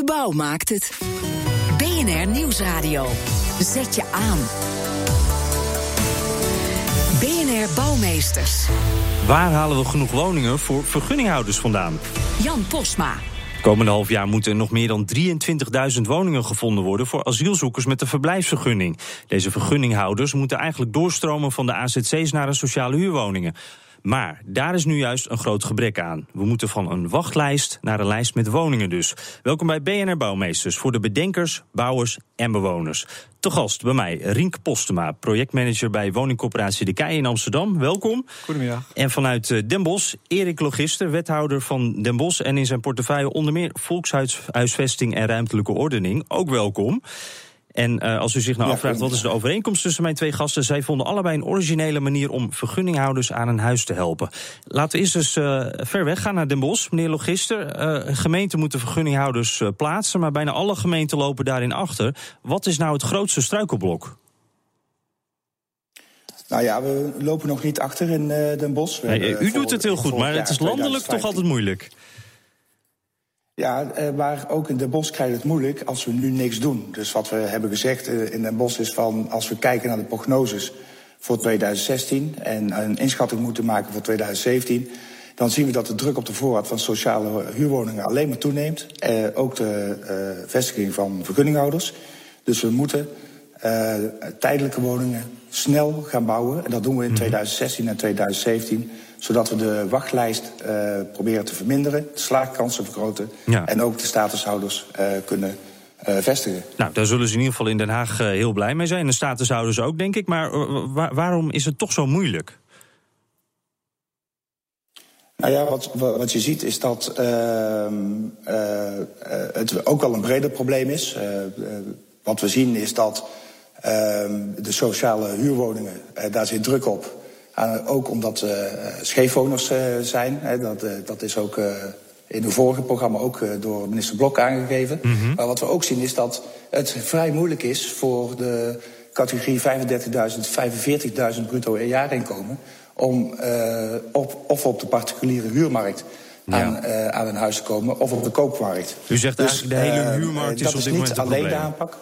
De bouw maakt het. BNR Nieuwsradio. Zet je aan. BNR Bouwmeesters. Waar halen we genoeg woningen voor vergunninghouders vandaan? Jan Posma. Komende half jaar moeten er nog meer dan 23.000 woningen gevonden worden voor asielzoekers met een verblijfsvergunning. Deze vergunninghouders moeten eigenlijk doorstromen van de AZC's naar de sociale huurwoningen. Maar daar is nu juist een groot gebrek aan. We moeten van een wachtlijst naar een lijst met woningen dus. Welkom bij BNR Bouwmeesters voor de bedenkers, bouwers en bewoners. Te gast bij mij Rink Postema, projectmanager bij woningcorporatie De Kei in Amsterdam. Welkom. Goedemiddag. En vanuit eh, Den Bosch, Erik Logister, wethouder van Den Bosch... en in zijn portefeuille onder meer volkshuisvesting en ruimtelijke ordening. Ook welkom. En uh, als u zich nou afvraagt wat is de overeenkomst tussen mijn twee gasten, zij vonden allebei een originele manier om vergunninghouders aan een huis te helpen. Laten we eerst eens uh, ver weg gaan naar Den Bosch. Meneer Logister, uh, gemeenten moeten vergunninghouders plaatsen, maar bijna alle gemeenten lopen daarin achter. Wat is nou het grootste struikelblok? Nou ja, we lopen nog niet achter in Den Bosch. Nee, u doet het heel goed, maar het is landelijk toch altijd moeilijk. Ja, maar ook in Den Bosch krijgt het moeilijk als we nu niks doen. Dus wat we hebben gezegd in Den Bosch is van... als we kijken naar de prognoses voor 2016... en een inschatting moeten maken voor 2017... dan zien we dat de druk op de voorraad van sociale huurwoningen alleen maar toeneemt. Eh, ook de uh, vestiging van vergunninghouders. Dus we moeten uh, tijdelijke woningen snel gaan bouwen. En dat doen we in 2016 en 2017 zodat we de wachtlijst uh, proberen te verminderen, de slaagkansen vergroten ja. en ook de statushouders uh, kunnen uh, vestigen. Nou, daar zullen ze in ieder geval in Den Haag heel blij mee zijn. De statushouders ook, denk ik. Maar wa waarom is het toch zo moeilijk? Nou ja, wat, wat je ziet is dat het ook wel een breder probleem is. wat we zien is dat de sociale huurwoningen, daar zit druk op. Uh, ook omdat uh, scheefwoners uh, zijn. Hè, dat, dat is ook in het vorige programma ook door minister Blok aangegeven. Mm -hmm. Maar wat we ook zien is dat het vrij moeilijk is voor de categorie 35.000, 45.000 bruto jaarinkomen... om op, of op de particuliere huurmarkt ja. aan, aan een huis te komen of op de koopmarkt. U zegt dus, eigenlijk de hele huurmarkt is dat op dit is moment niet alleen de aanpak.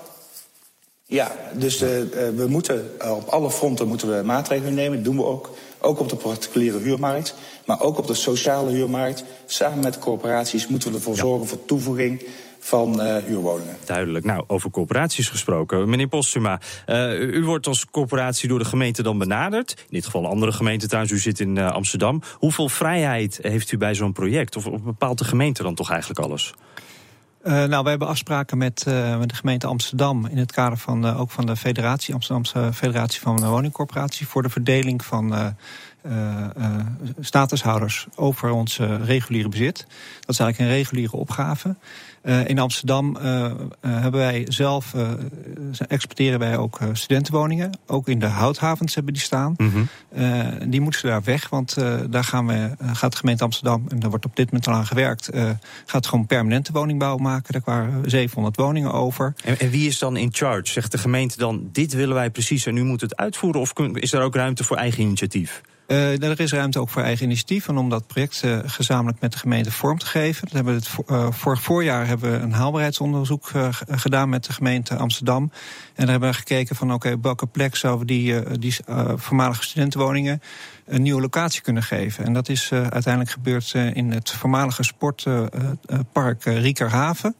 Ja, dus uh, we moeten uh, op alle fronten moeten we maatregelen nemen. Dat doen we ook. Ook op de particuliere huurmarkt. Maar ook op de sociale huurmarkt. Samen met corporaties moeten we ervoor zorgen voor toevoeging van uh, huurwoningen. Duidelijk. Nou, over corporaties gesproken. Meneer Postuma, uh, u wordt als corporatie door de gemeente dan benaderd. In dit geval een andere gemeente trouwens, u zit in uh, Amsterdam. Hoeveel vrijheid heeft u bij zo'n project? Of, of bepaalt de gemeente dan toch eigenlijk alles? Uh, nou, we hebben afspraken met, uh, met de gemeente Amsterdam in het kader van uh, ook van de federatie, Amsterdamse Federatie van Woningcorporatie, voor de verdeling van statushouders over ons reguliere bezit. Dat is eigenlijk een reguliere opgave. In Amsterdam hebben wij zelf, exporteren wij ook studentenwoningen. Ook in de houthavens hebben die staan. Mm -hmm. die moeten ze daar weg, want daar gaan we, gaat de gemeente Amsterdam, en daar wordt op dit moment al aan gewerkt, gaat gewoon permanente woningbouw maken. Daar waren 700 woningen over. En, en, wie is dan in charge? Zegt de gemeente dan, dit willen wij precies en nu moet het uitvoeren? Of is er ook ruimte voor eigen initiatief? Uh, er is ruimte ook voor eigen initiatief en om dat project uh, gezamenlijk met de gemeente vorm te geven. Hebben we het uh, vorig voorjaar hebben we een haalbaarheidsonderzoek gedaan met de gemeente Amsterdam. En daar hebben we gekeken van oké, op welke plek zouden we die, die voormalige studentenwoningen een nieuwe locatie kunnen geven. En dat is uiteindelijk gebeurd in het voormalige sportpark Riekerhaven.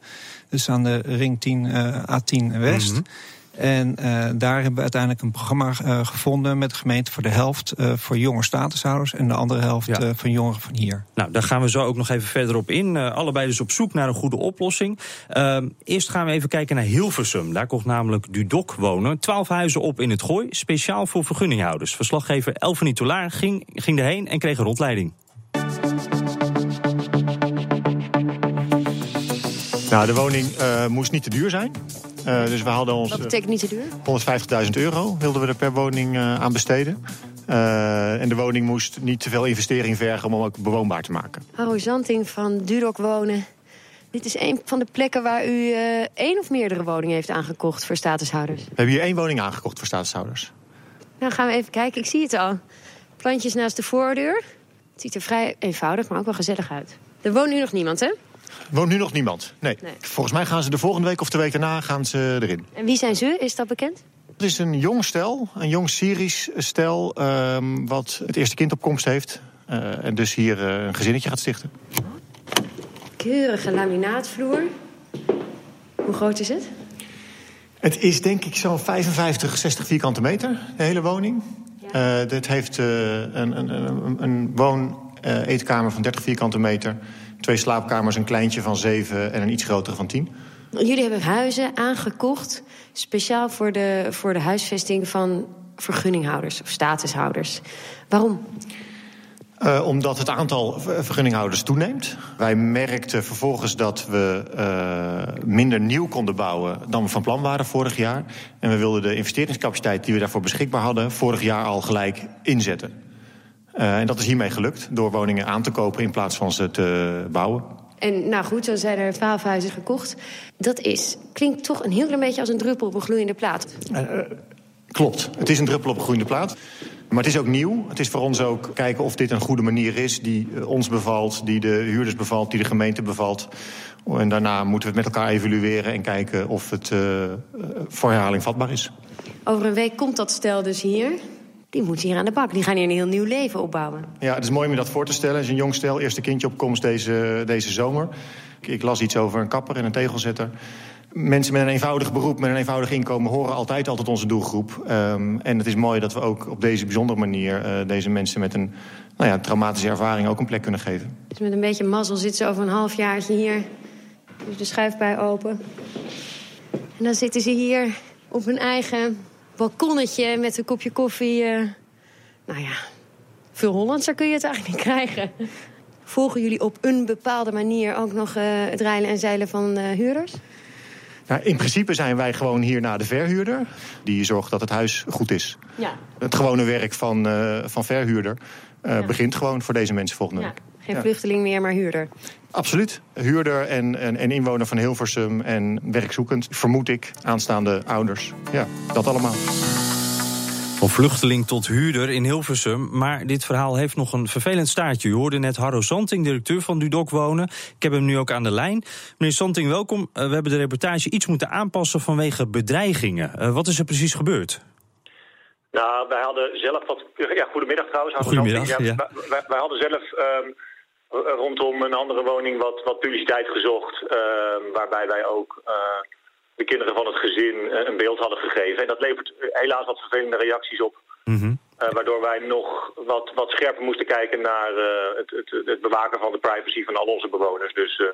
Dus aan de ring 10 A10 West. -hmm. En uh, daar hebben we uiteindelijk een programma uh, gevonden met de gemeente voor de helft uh, voor jonge statushouders en de andere helft ja. van jongeren van hier. Nou, daar gaan we zo ook nog even verder op in. allebei dus op zoek naar een goede oplossing. Ehm, eerst gaan we even kijken naar Hilversum. Daar komt namelijk Dudok wonen. Twaalf huizen op in het Gooi, speciaal voor vergunninghouders. Verslaggever Elfanie Toulaar ging, ging erheen en kreeg een rondleiding. Nou, de woning moest niet te duur zijn. Dus we hadden ons. Wat betekent niet te duur? 150.000 euro wilden we er per woning aan besteden. en de woning moest niet te veel investering vergen om hem ook bewoonbaar te maken. Harro Zanting van Dudok Wonen. Dit is een van de plekken waar u één of meerdere woningen heeft aangekocht voor statushouders. We hebben hier één woning aangekocht voor statushouders. Nou, gaan we even kijken. Ik zie het al. Plantjes naast de voordeur. Het ziet er vrij eenvoudig, maar ook wel gezellig uit. Er woont nu nog niemand, hè? Woont nu nog niemand, nee. Volgens mij gaan ze de volgende week of de week daarna gaan ze erin. En wie zijn ze? Is dat bekend? Het is een jong stel, een jong Syrisch stel... Um, wat het eerste kind op komst heeft. Uh, en dus hier uh, een gezinnetje gaat stichten. Keurige laminaatvloer. Hoe groot is het? Het is denk ik zo'n 55, 60 vierkante meter, de hele woning. Ja. Uh, dit heeft een, een, een, een woon-eetkamer van 30 vierkante meter. Twee slaapkamers, een kleintje van 7 en een iets grotere van 10. Jullie hebben huizen aangekocht speciaal voor de, voor de huisvesting van vergunninghouders of statushouders. Waarom? Uh, omdat het aantal vergunninghouders toeneemt. Wij merkten vervolgens dat we uh, minder nieuw konden bouwen dan we van plan waren vorig jaar. En we wilden de investeringscapaciteit die we daarvoor beschikbaar hadden vorig jaar al gelijk inzetten. Uh, en dat is hiermee gelukt door woningen aan te kopen in plaats van ze te bouwen. En nou goed, zo zijn er twaalf huizen gekocht. Dat is, klinkt toch een heel klein beetje als een druppel op een gloeiende plaat. klopt, het is een druppel op een gloeiende plaat. Maar het is ook nieuw. Het is voor ons ook kijken of dit een goede manier is die eh, ons bevalt, die de huurders bevalt, die de gemeente bevalt. En daarna moeten we het met elkaar evalueren en kijken of het uh, voor herhaling vatbaar is. Over een week komt dat stel dus hier. Die moet hier aan de bak. Die gaan hier een heel nieuw leven opbouwen. Ja, het is mooi om je dat voor te stellen. Het is een jong stel, eerste kindje op komst deze, deze zomer. Ik las iets over een kapper en een tegelzetter mensen met een eenvoudig beroep, met een eenvoudig inkomen... horen altijd al tot onze doelgroep. Um, en het is mooi dat we ook op deze bijzondere manier... Uh, deze mensen met een nou ja, traumatische ervaring ook een plek kunnen geven. Dus met een beetje mazzel zitten ze over een halfjaartje hier. Dus de schuifbui open. En dan zitten ze hier op hun eigen balkonnetje met een kopje koffie. Uh, nou ja, veel Hollandser kun je het eigenlijk niet krijgen. Volgen jullie op een bepaalde manier ook nog uh, het rijlen en zeilen van uh, huurders? Nou, in principe zijn wij gewoon hier naar de verhuurder. Die zorgt dat het huis goed is. Ja. Het gewone werk van, van verhuurder ja. begint gewoon voor deze mensen volgende week. Geen vluchteling meer, maar huurder. Absoluut. Huurder en, en, en, inwoner van Hilversum en werkzoekend, vermoed ik, aanstaande ouders. Ja, dat allemaal. Van vluchteling tot huurder in Hilversum. Maar dit verhaal heeft nog een vervelend staartje. U hoorde net Harro Santing, directeur van Dudok Wonen. Ik heb hem nu ook aan de lijn. Meneer Santing, welkom. Uh, we hebben de reportage iets moeten aanpassen vanwege bedreigingen. Uh, wat is er precies gebeurd? Nou, wij hadden zelf wat. Ja, goedemiddag trouwens. Goedemiddag. Ja, ja. Wij, wij, hadden zelf um, rondom een andere woning wat, wat publiciteit gezocht. Um, waarbij wij ook. Uh, de kinderen van het gezin eh, een beeld hadden gegeven. En dat levert eh, helaas wat vervelende reacties op. Mhm. Uh, waardoor wij nog wat, wat scherper moesten kijken naar uh, het, het, het, bewaken van de privacy van al onze bewoners. Dus, uh,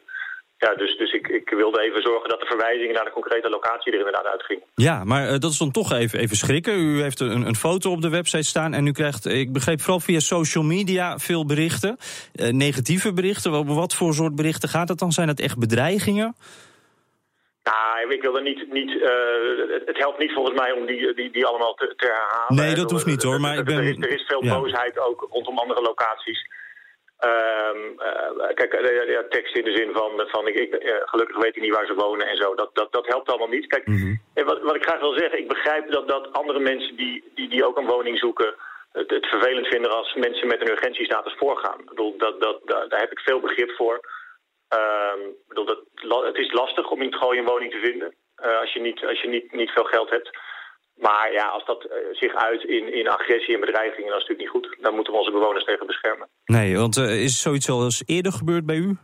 ja, dus, dus ik, ik, wilde even zorgen dat de verwijzingen naar de concrete locatie er inderdaad uitgingen. Ja, maar dat is dan toch even, even schrikken. U heeft een, een foto op de website staan en u krijgt, ik begreep vooral via social media veel berichten. negatieve berichten. Wat voor soort berichten gaat het dan? Zijn het echt bedreigingen? Nou, ik wil er niet. niet uh, het helpt niet volgens mij om die, die, die allemaal te, te herhalen. Nee, dat hoeft niet hoor. Maar ik ben... er, is, er is veel boosheid ook rondom andere locaties. Um, uh, kijk, uh, ja, tekst in de zin van, van ik, ik gelukkig weet ik niet waar ze wonen en zo. Dat, dat, dat helpt allemaal niet. Kijk, mm -hmm. wat, wat ik graag wil zeggen, ik begrijp dat, dat andere mensen die, die, die ook een woning zoeken. Het, het vervelend vinden als mensen met een urgentiestatus voorgaan. Ik bedoel, dat, dat, dat, daar heb ik veel begrip voor. Uh, bedoel, dat, het is lastig om in het gooien een woning te vinden als je, niet, als je niet, niet veel geld hebt. Maar ja, als dat uh, zich uit in, in agressie en bedreigingen, dan is het natuurlijk niet goed. Dan moeten we onze bewoners tegen beschermen. Nee, want uh, is zoiets al eens eerder gebeurd bij u?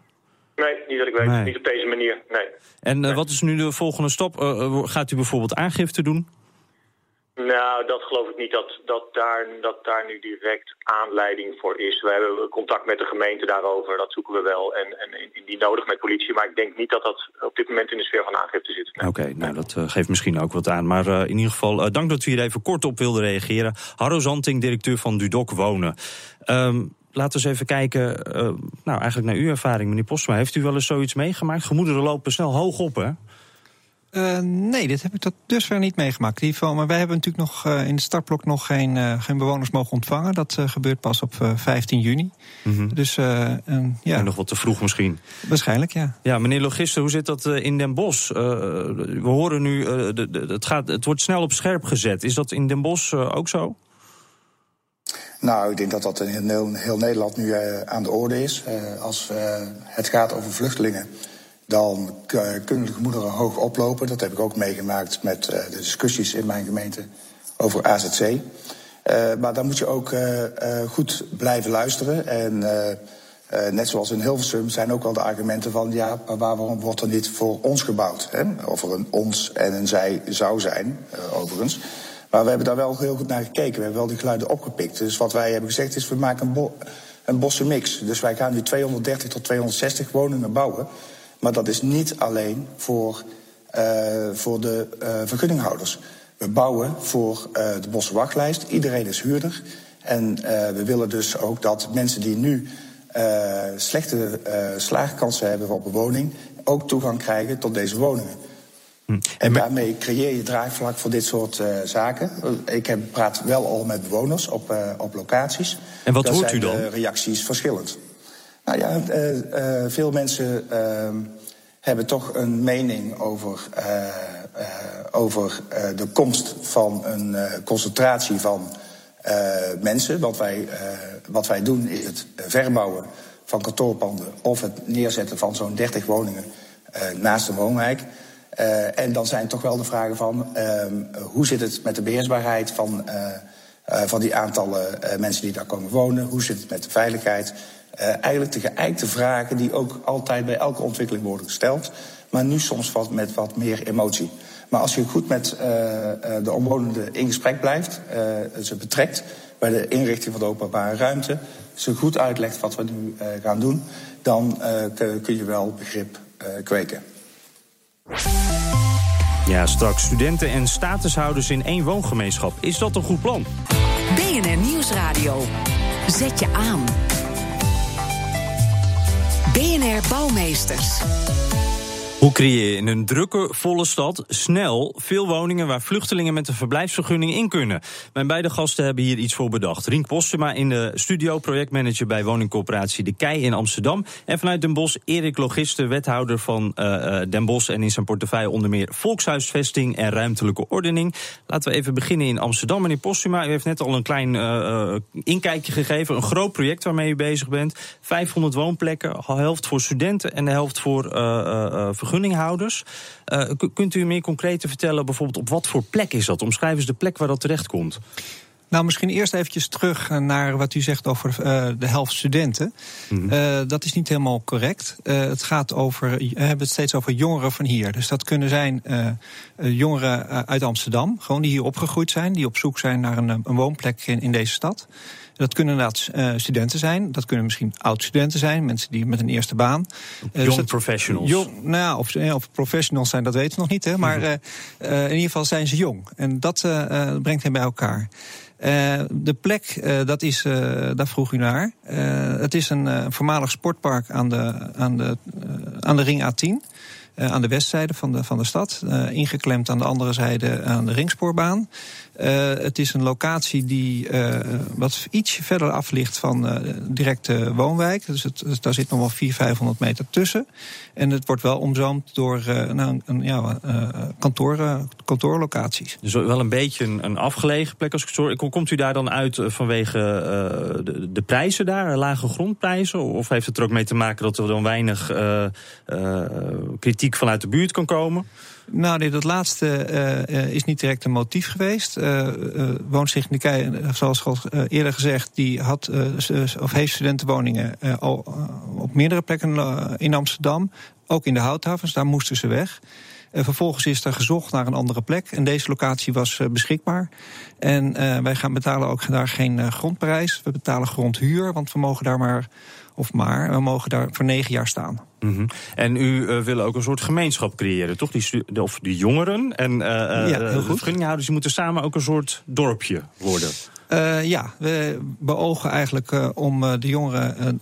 Nee, niet dat ik weet. Nee. Niet op deze manier, nee. En nee. wat is nu de volgende stap? gaat u bijvoorbeeld aangifte doen? Nou, dat geloof ik niet dat, dat, daar, dat daar nu direct aanleiding voor is. We hebben contact met de gemeente daarover, dat zoeken we wel. En, en nodig met politie, maar ik denk niet dat dat op dit moment in de sfeer van aangifte zit. Oké, okay, nou dat uh, geeft misschien ook wat aan. Maar uh, in ieder geval, uh, dank dat u hier even kort op wilde reageren. Harro Zanting, directeur van Dudok Wonen. Um, laten we eens even kijken, nou eigenlijk naar uw ervaring, meneer Postma. Heeft u wel eens zoiets meegemaakt? Gemoederen lopen snel hoog op, hè? Uh, nee, dit heb ik tot dusver niet meegemaakt. Geval, maar wij hebben natuurlijk nog uh, in de startblok nog geen, uh, geen bewoners mogen ontvangen. Dat gebeurt pas op 15 juni. Mm -hmm. Dus ja. En nog wat te vroeg misschien. Waarschijnlijk, ja. Ja, meneer Logister, hoe zit dat in Den Bosch? we horen nu, de, de, het, gaat, het wordt snel op scherp gezet. Is dat in Den Bosch ook zo? Nou, ik denk dat dat in heel, heel Nederland nu aan de orde is. als het gaat over vluchtelingen dan kunnen de gemoederen hoog oplopen. Dat heb ik ook meegemaakt met uh, de discussies in mijn gemeente over AZC. Uh, maar dan moet je ook goed blijven luisteren. En net zoals in Hilversum zijn ook wel de argumenten van... ja, maar waarom wordt er niet voor ons gebouwd? Hè? Of er een ons en een zij zou zijn, overigens. Maar we hebben daar wel heel goed naar gekeken. We hebben wel die geluiden opgepikt. Dus wat wij hebben gezegd is, we maken een, bo bossenmix. Dus wij gaan nu 230 tot 260 woningen bouwen... Maar dat is niet alleen voor, uh, voor de uh, vergunninghouders. We bouwen voor uh, de boswachtlijst. Iedereen is huurder. En we willen dus ook dat mensen die nu slechte slaagkansen hebben op een woning... ook toegang krijgen tot deze woningen. Hm. En daarmee creëer je draagvlak voor dit soort zaken. Ik heb, praat wel al met bewoners op, op locaties. En wat Daar hoort u dan? de reacties verschillend. Nou ja, uh, uh, veel mensen uh, hebben toch een mening over, over de komst van een concentratie van mensen. Wat wij, wat wij doen is het verbouwen van kantoorpanden of het neerzetten van zo'n 30 woningen naast een woonwijk. en dan zijn toch wel de vragen van hoe zit het met de beheersbaarheid van, van die aantallen mensen die daar komen wonen? Hoe zit het met de veiligheid? Uh, eigenlijk de geëikte vragen die ook altijd bij elke ontwikkeling worden gesteld. Maar nu soms wat, met wat meer emotie. Maar als je goed met uh, de omwonenden in gesprek blijft, uh, ze betrekt bij de inrichting van de openbare ruimte, ze goed uitlegt wat we nu gaan doen, dan kun je wel begrip kweken. Ja, straks studenten en statushouders in één woongemeenschap. Is dat een goed plan? BNR Nieuwsradio. Zet je aan. BNR Bouwmeesters. Hoe creëer je in een drukke, volle stad snel veel woningen waar vluchtelingen met een verblijfsvergunning in kunnen? Mijn beide gasten hebben hier iets voor bedacht. Rink Postema in de studio, projectmanager bij woningcorporatie De Kei in Amsterdam. En vanuit Den Bosch Erik Logiste, wethouder van uh, Den Bosch en in zijn portefeuille onder meer volkshuisvesting en ruimtelijke ordening. Laten we even beginnen in Amsterdam. Meneer Postema, u heeft net al een klein uh, inkijkje gegeven. Een groot project waarmee u bezig bent. 500 woonplekken, de helft voor studenten en de helft voor vergunningen vergunninghouders. Uh, kunt u meer concreet vertellen, bijvoorbeeld op wat voor plek is dat? Omschrijven ze de plek waar dat terecht komt. Nou, misschien eerst eventjes terug naar wat u zegt over uh, de helft studenten. Mm uh, dat is niet helemaal correct. Uh, het gaat over, we hebben het steeds over jongeren van hier. Dus dat kunnen zijn jongeren uit Amsterdam, gewoon die hier opgegroeid zijn, die op zoek zijn naar een, een woonplek in, in deze stad. Dat kunnen inderdaad uh, studenten zijn. Dat kunnen misschien oud-studenten zijn. Mensen die met een eerste baan. Young dus professionals. Jong, nou, of, of professionals zijn, dat weten we nog niet. Hè, maar uh, in ieder geval zijn ze jong. En dat brengt hen bij elkaar. Uh, de plek, uh, dat is, uh, daar vroeg u naar. het is een voormalig sportpark aan de, aan de, aan de ring A10. aan de westzijde van de, van de stad. ingeklemd aan de andere zijde aan de ringspoorbaan. Uh, het is een locatie die uh, wat ietsje verder af ligt van uh, directe woonwijk. Dus, het, daar zit nog wel 400, 500 meter tussen. En het wordt wel omzoomd door nou, een, ja, kantoor, kantoorlocaties. Dus wel een beetje een, een afgelegen plek als ik zo. Komt u daar dan uit vanwege de, de, prijzen daar, lage grondprijzen? Of heeft het er ook mee te maken dat er dan weinig kritiek vanuit de buurt kan komen? Nou, nee, dat laatste uh, is niet direct een motief geweest. Uh, uh, Woonstichting de Kei, zoals al eerder gezegd, die had of heeft studentenwoningen al op meerdere plekken in Amsterdam. Ook in de houthavens, daar moesten ze weg. Vervolgens is er gezocht naar een andere plek. En deze locatie was beschikbaar. En wij gaan betalen ook daar geen grondprijs. We betalen grondhuur, want we mogen daar maar of maar. We mogen daar voor negen jaar staan. Mhm. En u wil ook een soort gemeenschap creëren, toch? Die, of die jongeren en ja, de vergunninghouders die moeten samen ook een soort dorpje worden. Uh, ja, we beogen eigenlijk uh, om uh, de jongeren,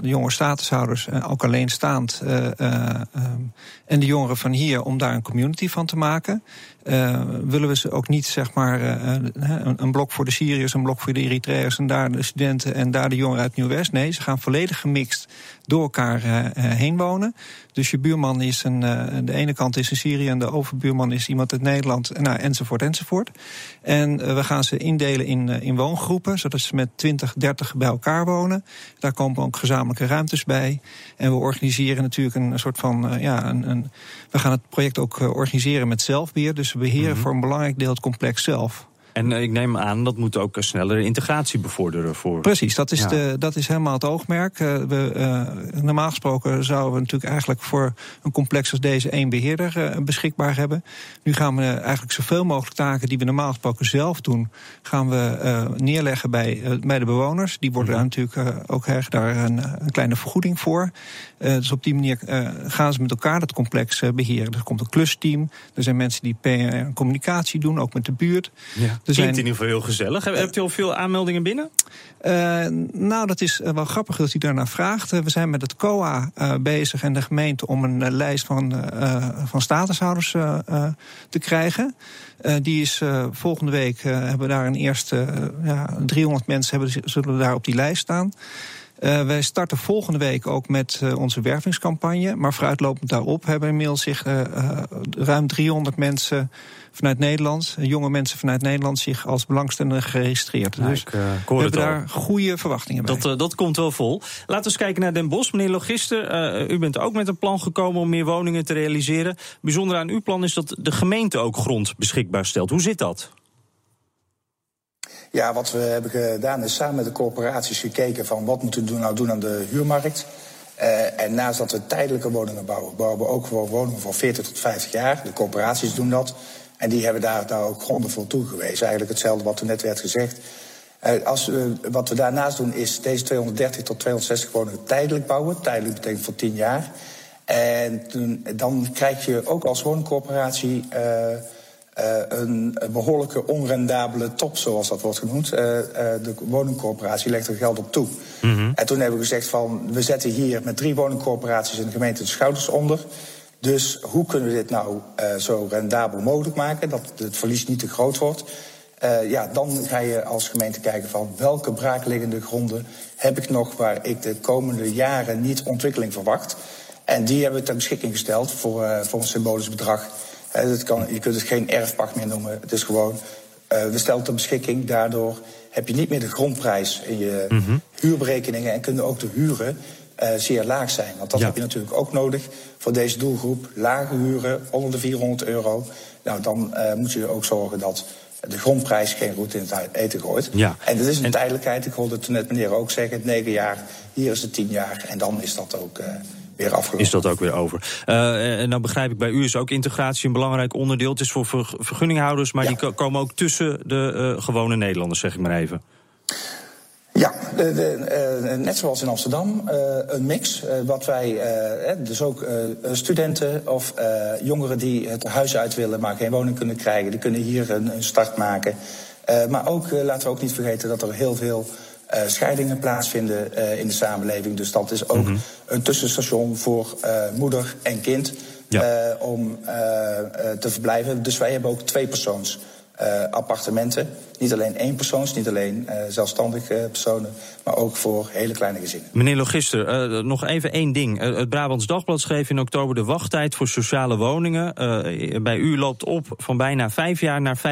de jonge statushouders, ook alleenstaand, um, en de jongeren van hier, om daar een community van te maken. Willen we ze ook niet, zeg maar, een, een, blok voor de Syriërs, een blok voor de Eritreërs en daar de studenten en daar de jongeren uit Nieuw-West. Nee, ze gaan volledig gemixt door elkaar heen wonen. Dus je buurman is een, de ene kant is een Syrië en de overbuurman is iemand uit Nederland, nou, enzovoort, enzovoort. En we gaan ze indelen in in woongroepen, zodat ze met 20, 30 bij elkaar wonen. Daar komen ook gezamenlijke ruimtes bij. En we organiseren natuurlijk een soort van. Uh, ja, een, een, we gaan het project ook uh, organiseren met zelfbeheer. Dus we beheren mm -hmm. voor een belangrijk deel het complex zelf. En eh, ik neem aan dat moet ook een snellere integratie bevorderen voor. Precies, dat is, de, dat is helemaal het oogmerk. Uh, we, uh, normaal gesproken zouden we natuurlijk eigenlijk voor een complex als deze één beheerder beschikbaar hebben. Nu gaan we eigenlijk zoveel mogelijk taken die we normaal gesproken zelf doen, gaan we neerleggen bij, bij de bewoners. Die worden mm -hmm. daar natuurlijk ook erg daar een, een, kleine vergoeding voor. Dus op die manier gaan ze met elkaar dat complex beheren. Er komt een klusteam. Er zijn mensen die PR communicatie doen, ook met de buurt. Ja. Er zijn... Klinkt in ieder geval heel gezellig. Hebt u al veel aanmeldingen binnen? Nou, dat is wel grappig dat u daarnaar vraagt. we zijn met het COA bezig en de gemeente om een lijst van, van statushouders te krijgen. die is volgende week hebben we daar een eerste ja, 300 mensen hebben, zullen daar op die lijst staan. Uh, wij starten volgende week ook met uh, onze wervingscampagne. Maar vooruitlopend daarop hebben inmiddels zich uh, ruim 300 mensen vanuit Nederland, jonge mensen vanuit Nederland, zich als belangstellende geregistreerd. dus ik, we hebben daar goede verwachtingen bij. Dat, dat komt wel vol. Laten we eens kijken naar Den Bosch. Meneer Logister, u bent ook met een plan gekomen om meer woningen te realiseren. Bijzonder aan uw plan is dat de gemeente ook grond beschikbaar stelt. Hoe zit dat? Ja, wat we hebben gedaan is samen met de corporaties gekeken van wat moeten we nou doen aan de huurmarkt. Uh, en naast dat we tijdelijke woningen bouwen, bouwen we ook gewoon woningen voor 40 tot 50 jaar. De corporaties doen dat. En die hebben daar, daar ook gronden voor toegewezen. Eigenlijk hetzelfde wat er net werd gezegd. Uh, als wat we daarnaast doen is deze 230 tot 260 woningen tijdelijk bouwen. Tijdelijk betekent voor 10 jaar. En toen, dan krijg je ook als woningcorporatie uh, uh, een behoorlijke onrendabele top, zoals dat wordt genoemd. Uh, uh, de woningcorporatie legt er geld op toe. Mm -hmm. En toen hebben we gezegd van, we zetten hier met drie woningcorporaties in de gemeente de schouders onder. Dus hoe kunnen we dit nou zo rendabel mogelijk maken, dat het verlies niet te groot wordt? ja, dan ga je als gemeente kijken van welke braakliggende gronden heb ik nog waar ik de komende jaren niet ontwikkeling verwacht. En die hebben we ter beschikking gesteld voor, voor een symbolisch bedrag dat kan, je kunt het geen erfpacht meer noemen. Het is gewoon, uh, we stellen ter beschikking. Daardoor heb je niet meer de grondprijs in je mm -hmm. huurberekeningen... en kunnen ook de huren uh, zeer laag zijn. Want dat ja. heb je natuurlijk ook nodig voor deze doelgroep. Lage huren, onder de 400 euro. Nou, dan uh, moet je ook zorgen dat de grondprijs geen roet in het eten gooit. Ja. En dat is een en... tijdelijkheid. Ik hoorde het net meneer ook zeggen, negen jaar, hier is het tien jaar. En dan is dat ook weer afgerond. Is dat ook weer over. Uh, en nou begrijp ik, bij u is ook integratie een belangrijk onderdeel. Het is voor vergunninghouders, maar ja. die komen ook tussen de uh, gewone Nederlanders, zeg ik maar even. Ja, de, de, uh, net zoals in Amsterdam, uh, een mix. Uh, wat wij, dus ook studenten of jongeren die het huis uit willen, maar geen woning kunnen krijgen, die kunnen hier een, een start maken. maar ook, laten we ook niet vergeten dat er heel veel uh, scheidingen plaatsvinden uh, in de samenleving. Dus dat is ook mm -hmm. een tussenstation voor uh, moeder en kind ja. om te verblijven. Dus wij hebben ook twee persoons uh, appartementen. Niet alleen één persoons, niet alleen uh, zelfstandige personen, maar ook voor hele kleine gezinnen. Meneer Logister, nog even één ding. het Brabants Dagblad schreef in oktober de wachttijd voor sociale woningen. bij u loopt op van bijna vijf jaar naar 5,8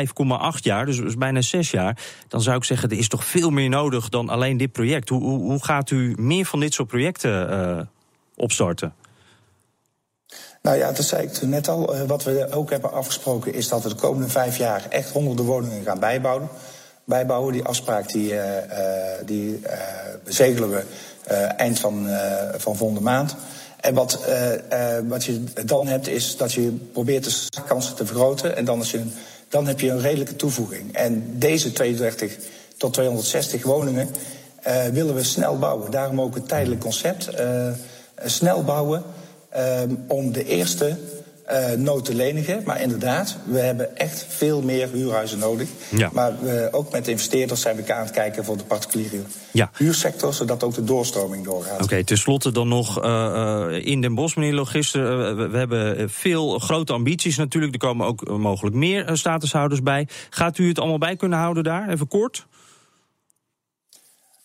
jaar, dus, dus bijna zes jaar. Dan zou ik zeggen, er is toch veel meer nodig dan alleen dit project. Hoe, hoe, hoe gaat u meer van dit soort projecten opstarten? Nou ja, dat zei ik net al. Uh, wat we ook hebben afgesproken is dat we de komende vijf jaar echt honderden woningen gaan bijbouwen. bijbouwen. Die afspraak die, uh, die bezegelen we eind van, van volgende maand. En wat, wat je dan hebt is dat je probeert de kansen te vergroten. En dan, is een, dan heb je een redelijke toevoeging. En deze 32 tot 260 woningen willen we snel bouwen. Daarom ook het tijdelijk concept. snel bouwen om de eerste uh, nood te lenigen. Maar inderdaad, we hebben echt veel meer huurhuizen nodig. Ja. Maar we, ook met investeerders zijn we aan het kijken voor de particuliere ja. huursector, zodat ook de doorstroming doorgaat. Oké, okay, tenslotte dan nog uh, in Den Bosch, meneer Logister. we, we, hebben veel grote ambities natuurlijk. Er komen ook mogelijk meer statushouders bij. Gaat u het allemaal bij kunnen houden daar? Even kort.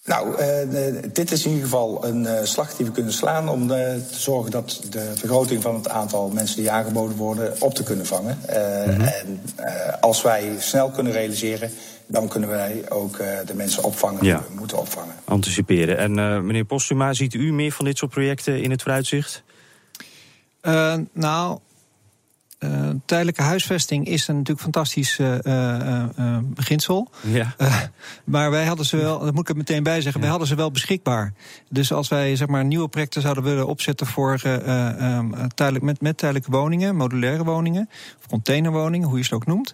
Nou, uh, dit is in ieder geval een uh, slag die we kunnen slaan om uh, te zorgen dat de vergroting van het aantal mensen die aangeboden worden op te kunnen vangen. Mm -hmm. En als wij snel kunnen realiseren, dan kunnen wij ook de mensen opvangen ja. die we moeten opvangen. Anticiperen. En meneer Postuma, ziet u meer van dit soort projecten in het vooruitzicht? nou, uh, tijdelijke huisvesting is een natuurlijk fantastisch uh, uh, beginsel. Ja. maar wij hadden ze wel, dat moet ik er meteen bij zeggen, wij hadden ze wel beschikbaar. Dus als wij zeg maar nieuwe projecten zouden willen opzetten voor um, tijdelijk, met, met tijdelijke woningen, modulaire woningen, of containerwoningen, hoe je ze ook noemt.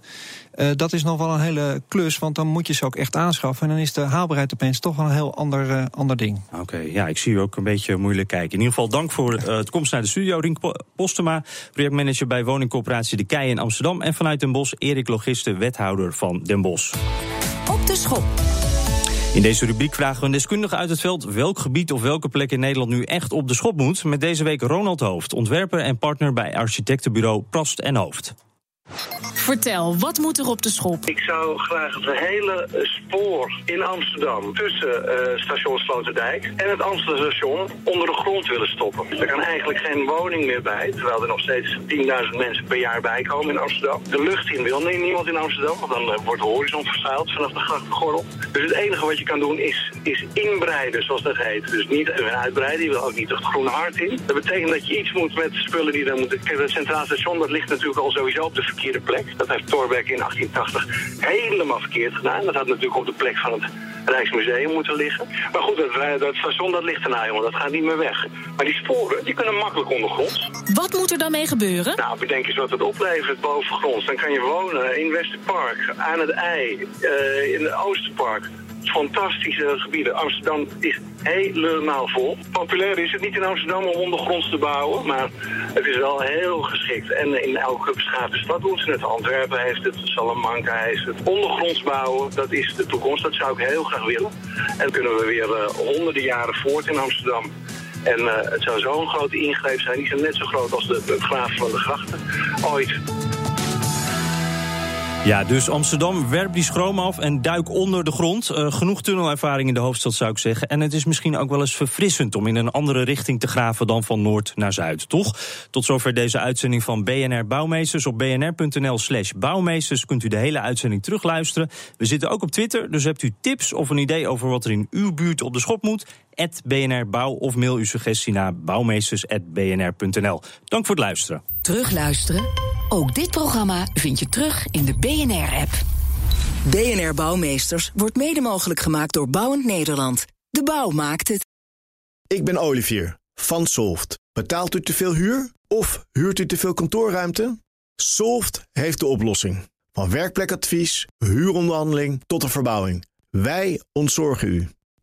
Uh, dat is nog wel een hele klus, want dan moet je ze ook echt aanschaffen. En dan is de haalbaarheid opeens toch wel een heel ander, uh, ander ding. Oké, ja, ik zie u ook een beetje moeilijk kijken. In ieder geval dank voor uh, het komst naar de studio. Rink Postema, projectmanager bij woningcorporatie De Kei in Amsterdam. En vanuit Den Bosch, Erik Logiste, wethouder van Den Bosch. Op de schop. In deze rubriek vragen we een deskundige uit het veld welk gebied of welke plek in Nederland nu echt op de schop moet. Met deze week Ronald Hoofd, ontwerper en partner bij architectenbureau Prost en Hoofd. Vertel, wat moet er op de schop? Ik zou graag het hele spoor in Amsterdam tussen uh, station Sloterdijk en het Amsterdam station onder de grond willen stoppen. Er kan eigenlijk geen woning meer bij, terwijl er nog steeds 10.000 mensen per jaar bij komen in Amsterdam. De lucht in wil nee, niemand in Amsterdam, want dan uh, wordt de horizon verzeild vanaf de grachtengordel. Dus het enige wat je kan doen is, is inbreiden, zoals dat heet. Dus niet uitbreiden, je wil ook niet het groene hart in. Dat betekent dat je iets moet met spullen die dan moeten... Het Centraal Station dat ligt natuurlijk al sowieso op de verkeerde plek. Dat heeft Torbeck in 1880 helemaal verkeerd gedaan. Dat had natuurlijk op de plek van het Rijksmuseum moeten liggen. Maar goed, dat, dat station dat ligt erna, jongen. Dat gaat niet meer weg. Maar die sporen, die kunnen makkelijk ondergronds. Wat moet er dan mee gebeuren? Nou, bedenk eens wat het oplevert bovengronds. Dan kan je wonen in Westerpark, aan het IJ, uh, in het Oosterpark fantastische gebieden. Amsterdam is helemaal vol. Populair is het niet in Amsterdam om ondergronds te bouwen, maar het is wel heel geschikt. En in elke beschaafde stad doen ze het. Antwerpen heeft het, Salamanca heeft het. Ondergronds bouwen, dat is de toekomst. Dat zou ik heel graag willen. En kunnen we weer uh, honderden jaren voort in Amsterdam. En uh, het zou zo'n grote ingreep zijn. Die zijn net zo groot als de, het graven van de grachten ooit. Ja, dus Amsterdam, werp die schroom af en duik onder de grond. Uh, genoeg tunnelervaring in de hoofdstad zou ik zeggen. En het is misschien ook wel eens verfrissend om in een andere richting te graven dan van noord naar zuid, toch? Tot zover deze uitzending van BNR Bouwmeesters. Op bnr.nl slash bouwmeesters kunt u de hele uitzending terugluisteren. We zitten ook op Twitter, dus hebt u tips of een idee over wat er in uw buurt op de schop moet? BNR Bouw of mail uw suggestie naar bouwmeesters.bnr.nl. Dank voor het luisteren. Terugluisteren? Ook dit programma vind je terug in de BNR-app. BNR Bouwmeesters wordt mede mogelijk gemaakt door Bouwend Nederland. De bouw maakt het. Ik ben Olivier van Solft. Betaalt u te veel huur of huurt u te veel kantoorruimte? Solft heeft de oplossing. Van werkplekadvies, huuronderhandeling tot de verbouwing. Wij ontzorgen u.